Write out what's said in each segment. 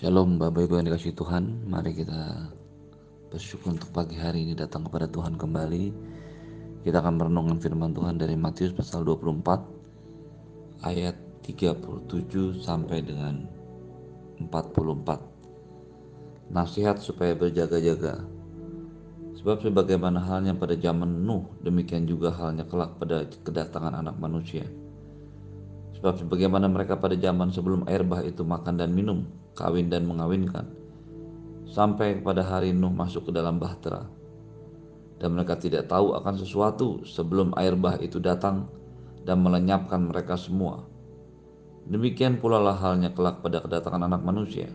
Shalom Bapak Ibu yang dikasih Tuhan. Mari kita bersyukur untuk pagi hari ini datang kepada Tuhan kembali. Kita akan merenungkan firman Tuhan dari Matius pasal 24 Ayat 37 sampai dengan 44 Nasihat supaya berjaga-jaga. Sebab sebagaimana halnya pada zaman Nuh Demikian juga halnya kelak pada kedatangan anak manusia. Sebab sebagaimana mereka pada zaman sebelum air bah itu makan dan minum, kawin dan mengawinkan, sampai kepada hari Nuh masuk ke dalam bahtera. Dan mereka tidak tahu akan sesuatu sebelum air bah itu datang dan melenyapkan mereka semua. Demikian pula lah halnya kelak pada kedatangan anak manusia.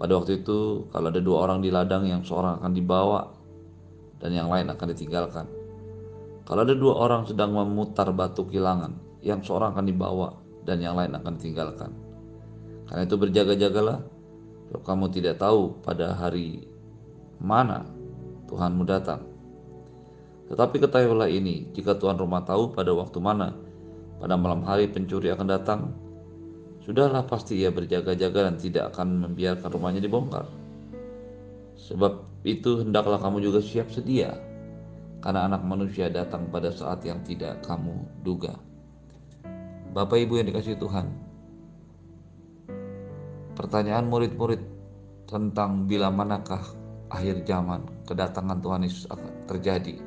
Pada waktu itu, kalau ada dua orang di ladang yang seorang akan dibawa dan yang lain akan ditinggalkan. Kalau ada dua orang sedang memutar batu kilangan, yang seorang akan dibawa dan yang lain akan ditinggalkan. Karena itu berjaga-jagalah, kalau kamu tidak tahu pada hari mana Tuhanmu datang. Tetapi ketahuilah ini, jika Tuhan rumah tahu pada waktu mana, pada malam hari pencuri akan datang, sudahlah pasti ia berjaga-jaga dan tidak akan membiarkan rumahnya dibongkar. Sebab itu hendaklah kamu juga siap sedia, karena anak manusia datang pada saat yang tidak kamu duga. Bapak Ibu yang dikasih Tuhan. Pertanyaan murid-murid tentang bila manakah akhir zaman kedatangan Tuhan Yesus akan terjadi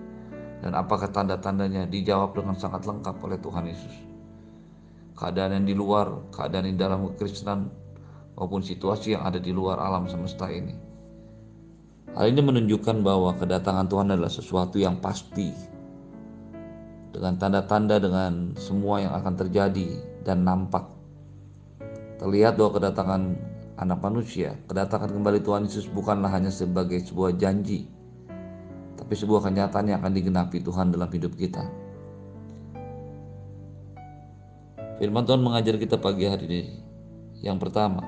dan apakah tanda-tandanya dijawab dengan sangat lengkap oleh Tuhan Yesus. Keadaan yang di luar, keadaan di dalam kekristenan maupun situasi yang ada di luar alam semesta ini. Hal ini menunjukkan bahwa kedatangan Tuhan adalah sesuatu yang pasti, dengan tanda-tanda dengan semua yang akan terjadi dan nampak. Terlihat bahwa kedatangan anak manusia, kedatangan kembali Tuhan Yesus bukanlah hanya sebagai sebuah janji, tapi sebuah kenyataan yang akan digenapi Tuhan dalam hidup kita. Firman Tuhan mengajar kita pagi hari ini. Yang pertama,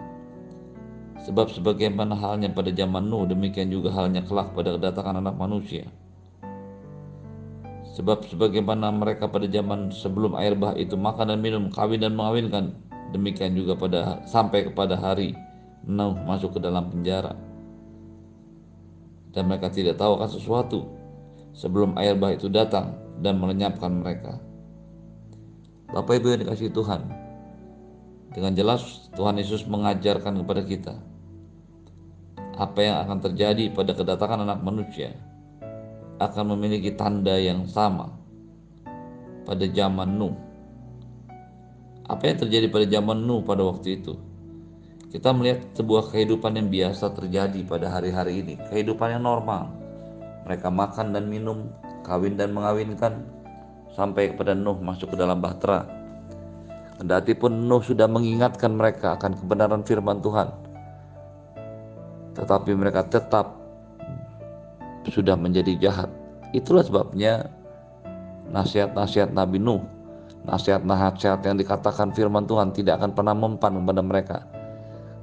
sebab sebagaimana halnya pada zaman Nuh, demikian juga halnya kelak pada kedatangan anak manusia. Sebab sebagaimana mereka pada zaman sebelum air bah itu makan dan minum, kawin dan mengawinkan, demikian juga pada sampai kepada hari Nuh masuk ke dalam penjara. Dan mereka tidak tahu akan sesuatu sebelum air bah itu datang dan melenyapkan mereka. Bapak Ibu yang dikasih Tuhan, dengan jelas Tuhan Yesus mengajarkan kepada kita apa yang akan terjadi pada kedatangan anak manusia akan memiliki tanda yang sama pada zaman Nuh. Apa yang terjadi pada zaman Nuh pada waktu itu? Kita melihat sebuah kehidupan yang biasa terjadi pada hari-hari ini, kehidupan yang normal. Mereka makan dan minum, kawin dan mengawinkan, sampai kepada Nuh masuk ke dalam bahtera. Kendati pun Nuh sudah mengingatkan mereka akan kebenaran firman Tuhan, tetapi mereka tetap sudah menjadi jahat. Itulah sebabnya nasihat-nasihat Nabi Nuh, nasihat-nasihat yang dikatakan firman Tuhan tidak akan pernah mempan kepada mereka.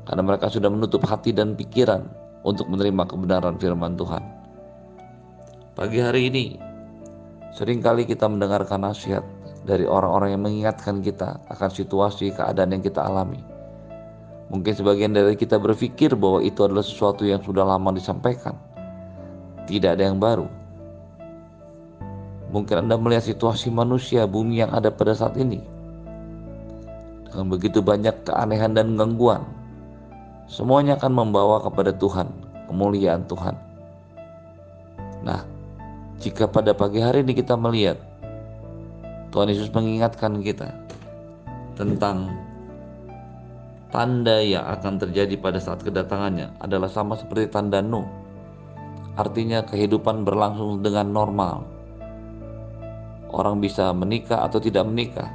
Karena mereka sudah menutup hati dan pikiran untuk menerima kebenaran firman Tuhan. Pagi hari ini, sering kali kita mendengarkan nasihat dari orang-orang yang mengingatkan kita akan situasi keadaan yang kita alami. Mungkin sebagian dari kita berpikir bahwa itu adalah sesuatu yang sudah lama disampaikan tidak ada yang baru. Mungkin Anda melihat situasi manusia bumi yang ada pada saat ini. Dengan begitu banyak keanehan dan gangguan. Semuanya akan membawa kepada Tuhan, kemuliaan Tuhan. Nah, jika pada pagi hari ini kita melihat Tuhan Yesus mengingatkan kita tentang tanda yang akan terjadi pada saat kedatangannya adalah sama seperti tanda Nuh artinya kehidupan berlangsung dengan normal. Orang bisa menikah atau tidak menikah.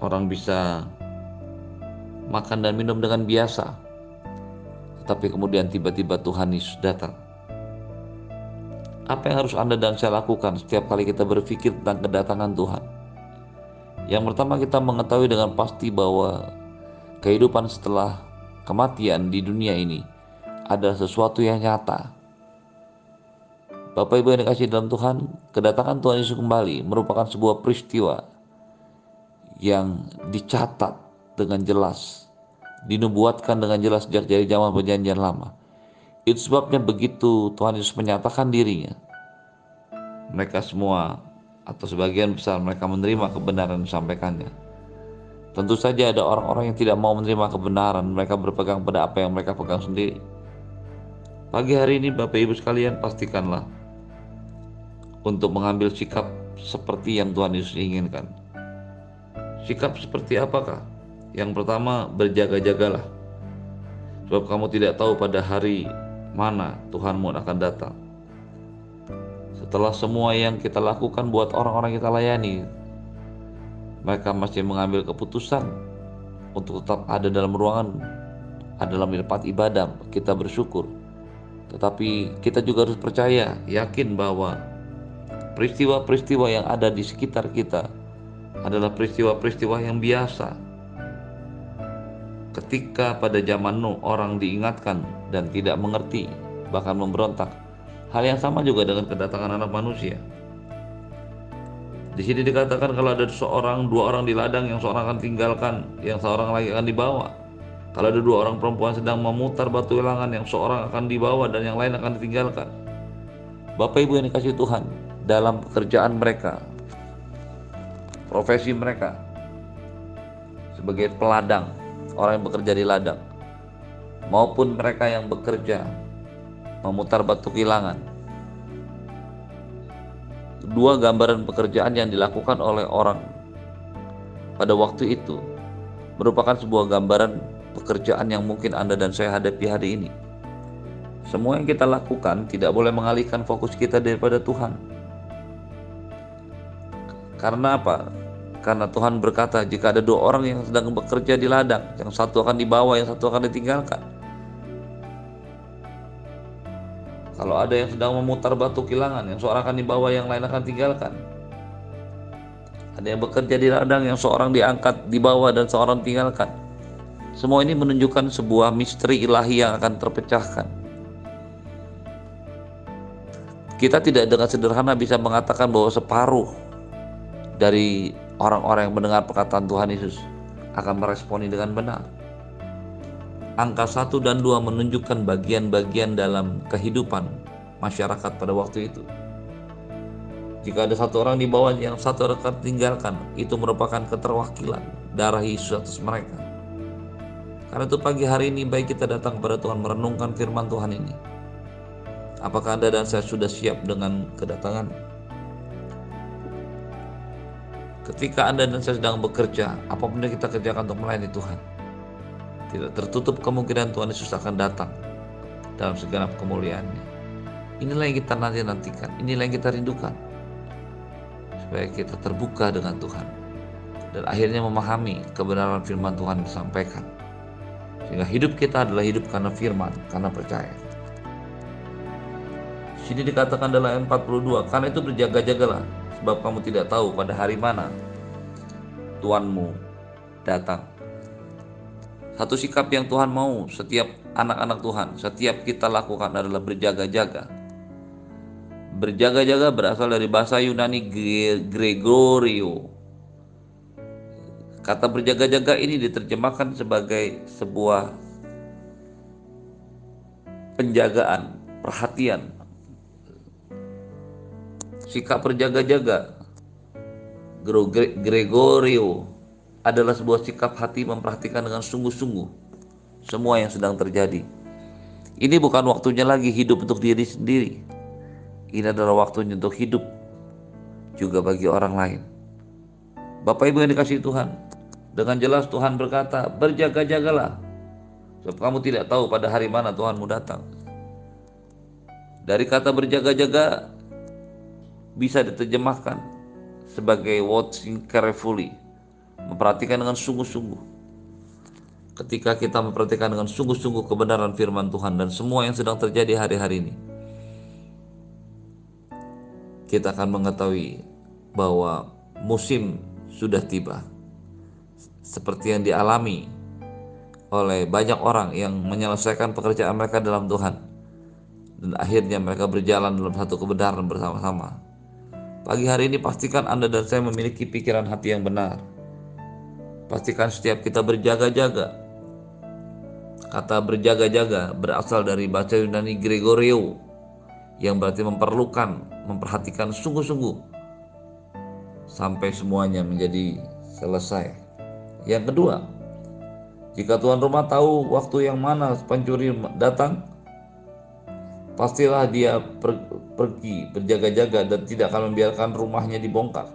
Orang bisa makan dan minum dengan biasa. Tetapi kemudian tiba-tiba Tuhan Yesus datang. Apa yang harus Anda dan saya lakukan setiap kali kita berpikir tentang kedatangan Tuhan? Yang pertama kita mengetahui dengan pasti bahwa kehidupan setelah kematian di dunia ini adalah sesuatu yang nyata, Bapak Ibu yang dikasih dalam Tuhan, kedatangan Tuhan Yesus kembali merupakan sebuah peristiwa yang dicatat dengan jelas dinubuatkan dengan jelas sejak dari zaman perjanjian lama. Itu sebabnya begitu Tuhan Yesus menyatakan dirinya, mereka semua atau sebagian besar mereka menerima kebenaran yang disampaikannya. Tentu saja ada orang-orang yang tidak mau menerima kebenaran, mereka berpegang pada apa yang mereka pegang sendiri. Pagi hari ini Bapak Ibu sekalian pastikanlah untuk mengambil sikap seperti yang Tuhan Yesus inginkan. Sikap seperti apakah? Yang pertama, berjaga-jagalah. Sebab kamu tidak tahu pada hari mana Tuhanmu akan datang. Setelah semua yang kita lakukan buat orang-orang kita layani, mereka masih mengambil keputusan untuk tetap ada dalam ruangan, ada dalam tempat ibadah, kita bersyukur. Tetapi kita juga harus percaya, yakin bahwa peristiwa-peristiwa yang ada di sekitar kita adalah peristiwa-peristiwa yang biasa. Ketika pada zaman Nuh orang diingatkan dan tidak mengerti, bahkan memberontak. Hal yang sama juga dengan kedatangan anak manusia. Di sini dikatakan kalau ada seorang, dua orang di ladang yang seorang akan tinggalkan, yang seorang lagi akan dibawa. Kalau ada dua orang perempuan sedang memutar batu wilangan, yang seorang akan dibawa dan yang lain akan ditinggalkan. Bapak Ibu yang dikasih Tuhan, dalam pekerjaan mereka, profesi mereka, sebagai peladang, orang yang bekerja di ladang, maupun mereka yang bekerja memutar batu kilangan. Dua gambaran pekerjaan yang dilakukan oleh orang pada waktu itu merupakan sebuah gambaran pekerjaan yang mungkin Anda dan saya hadapi hari ini. Semua yang kita lakukan tidak boleh mengalihkan fokus kita daripada Tuhan. Karena apa? Karena Tuhan berkata, jika ada dua orang yang sedang bekerja di ladang, yang satu akan dibawa, yang satu akan ditinggalkan. Kalau ada yang sedang memutar batu kilangan, yang seorang akan dibawa, yang lain akan tinggalkan. Ada yang bekerja di ladang, yang seorang diangkat, dibawa, dan seorang tinggalkan. Semua ini menunjukkan sebuah misteri ilahi yang akan terpecahkan. Kita tidak dengan sederhana bisa mengatakan bahwa separuh dari orang-orang yang mendengar perkataan Tuhan Yesus akan meresponi dengan benar. Angka 1 dan 2 menunjukkan bagian-bagian dalam kehidupan masyarakat pada waktu itu. Jika ada satu orang di bawah yang satu rekan tinggalkan, itu merupakan keterwakilan darah Yesus atas mereka. Karena itu pagi hari ini baik kita datang kepada Tuhan merenungkan firman Tuhan ini. Apakah Anda dan saya sudah siap dengan kedatangan Ketika Anda dan saya sedang bekerja, apa pun yang kita kerjakan untuk melayani Tuhan, tidak tertutup kemungkinan Tuhan Yesus akan datang dalam segenap kemuliaannya. Inilah yang kita nanti nantikan, inilah yang kita rindukan. Supaya kita terbuka dengan Tuhan dan akhirnya memahami kebenaran firman Tuhan disampaikan. Sehingga hidup kita adalah hidup karena firman, karena percaya. Sini dikatakan dalam 42, karena itu berjaga-jagalah sebab kamu tidak tahu pada hari mana Tuhanmu datang. Satu sikap yang Tuhan mau setiap anak-anak Tuhan, setiap kita lakukan adalah berjaga-jaga. Berjaga-jaga berasal dari bahasa Yunani Gregorio. Kata berjaga-jaga ini diterjemahkan sebagai sebuah penjagaan, perhatian, sikap berjaga-jaga Gregorio adalah sebuah sikap hati memperhatikan dengan sungguh-sungguh semua yang sedang terjadi. Ini bukan waktunya lagi hidup untuk diri sendiri. Ini adalah waktunya untuk hidup juga bagi orang lain. Bapak Ibu yang dikasih Tuhan, dengan jelas Tuhan berkata, berjaga-jagalah. Sebab kamu tidak tahu pada hari mana Tuhanmu datang. Dari kata berjaga-jaga bisa diterjemahkan sebagai watching carefully, memperhatikan dengan sungguh-sungguh. Ketika kita memperhatikan dengan sungguh-sungguh kebenaran firman Tuhan dan semua yang sedang terjadi hari-hari ini, kita akan mengetahui bahwa musim sudah tiba. Seperti yang dialami oleh banyak orang yang menyelesaikan pekerjaan mereka dalam Tuhan dan akhirnya mereka berjalan dalam satu kebenaran bersama-sama Pagi hari ini pastikan Anda dan saya memiliki pikiran hati yang benar. Pastikan setiap kita berjaga-jaga Kata berjaga-jaga berasal dari bahasa Yunani Gregorio yang berarti memerlukan, memperhatikan sungguh-sungguh sampai semuanya menjadi selesai. Yang kedua, jika tuan rumah tahu waktu yang mana pencuri datang, pastilah dia per, pergi berjaga-jaga dan tidak akan membiarkan rumahnya dibongkar.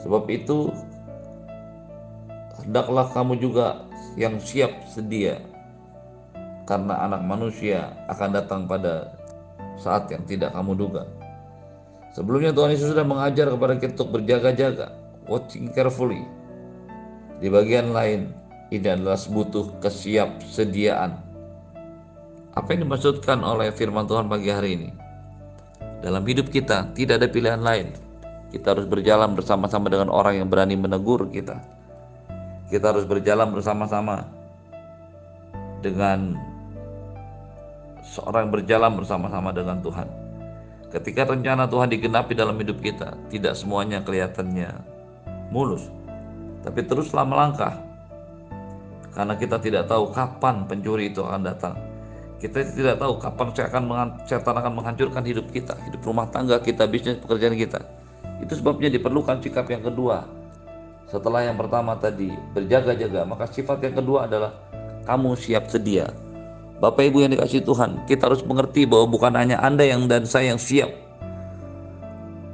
Sebab itu, hendaklah kamu juga yang siap sedia karena anak manusia akan datang pada saat yang tidak kamu duga. Sebelumnya Tuhan Yesus sudah mengajar kepada kita untuk berjaga-jaga, watching carefully. Di bagian lain, ini adalah butuh kesiapsediaan. Apa yang dimaksudkan oleh firman Tuhan pagi hari ini? Dalam hidup kita tidak ada pilihan lain. Kita harus berjalan bersama-sama dengan orang yang berani menegur kita. Kita harus berjalan bersama-sama dengan seorang berjalan bersama-sama dengan Tuhan. Ketika rencana Tuhan digenapi dalam hidup kita, tidak semuanya kelihatannya mulus, tapi teruslah melangkah. Karena kita tidak tahu kapan pencuri itu akan datang. Kita tidak tahu kapan saya akan setan akan menghancurkan hidup kita, hidup rumah tangga kita, bisnis pekerjaan kita. Itu sebabnya diperlukan sikap yang kedua. Setelah yang pertama tadi berjaga-jaga, maka sifat yang kedua adalah kamu siap sedia Bapak Ibu yang dikasih Tuhan, kita harus mengerti bahwa bukan hanya Anda yang dan saya yang siap.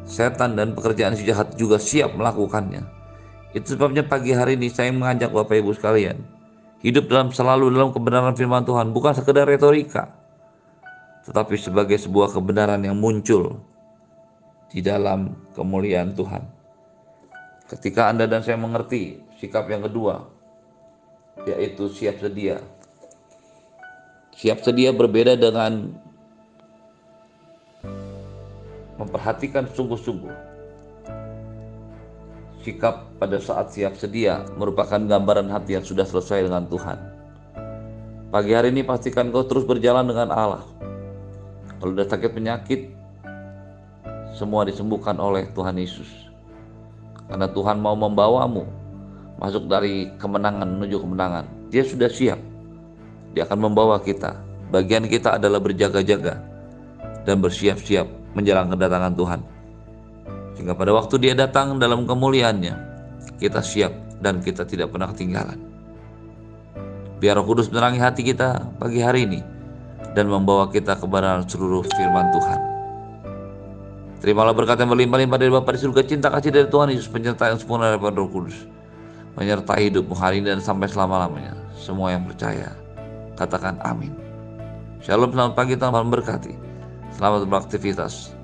Setan dan pekerjaan si jahat juga siap melakukannya. Itu sebabnya pagi hari ini saya mengajak Bapak Ibu sekalian, hidup dalam selalu dalam kebenaran firman Tuhan, bukan sekedar retorika, tetapi sebagai sebuah kebenaran yang muncul di dalam kemuliaan Tuhan. Ketika Anda dan saya mengerti sikap yang kedua, yaitu siap sedia, Siap sedia berbeda dengan memperhatikan sungguh-sungguh. Sikap pada saat siap sedia merupakan gambaran hati yang sudah selesai dengan Tuhan. Pagi hari ini pastikan kau terus berjalan dengan Allah. Kalau sudah sakit penyakit, semua disembuhkan oleh Tuhan Yesus. Karena Tuhan mau membawamu masuk dari kemenangan menuju kemenangan. Dia sudah siap. Dia akan membawa kita. Bagian kita adalah berjaga-jaga dan bersiap-siap menjelang kedatangan Tuhan. Sehingga pada waktu dia datang dalam kemuliaannya, kita siap dan kita tidak pernah ketinggalan. Biar Roh Kudus menerangi hati kita pagi hari ini dan membawa kita kepada seluruh firman Tuhan. Terimalah berkat yang berlimpah-limpah dari Bapa di surga, cinta kasih dari Tuhan Yesus, penyertaan sempurna dari Roh Kudus, menyertai hidupmu hari ini dan sampai selama-lamanya. Semua yang percaya, Katakan amin. Shalom, selamat pagi, Tuhan berkati. Selamat beraktivitas.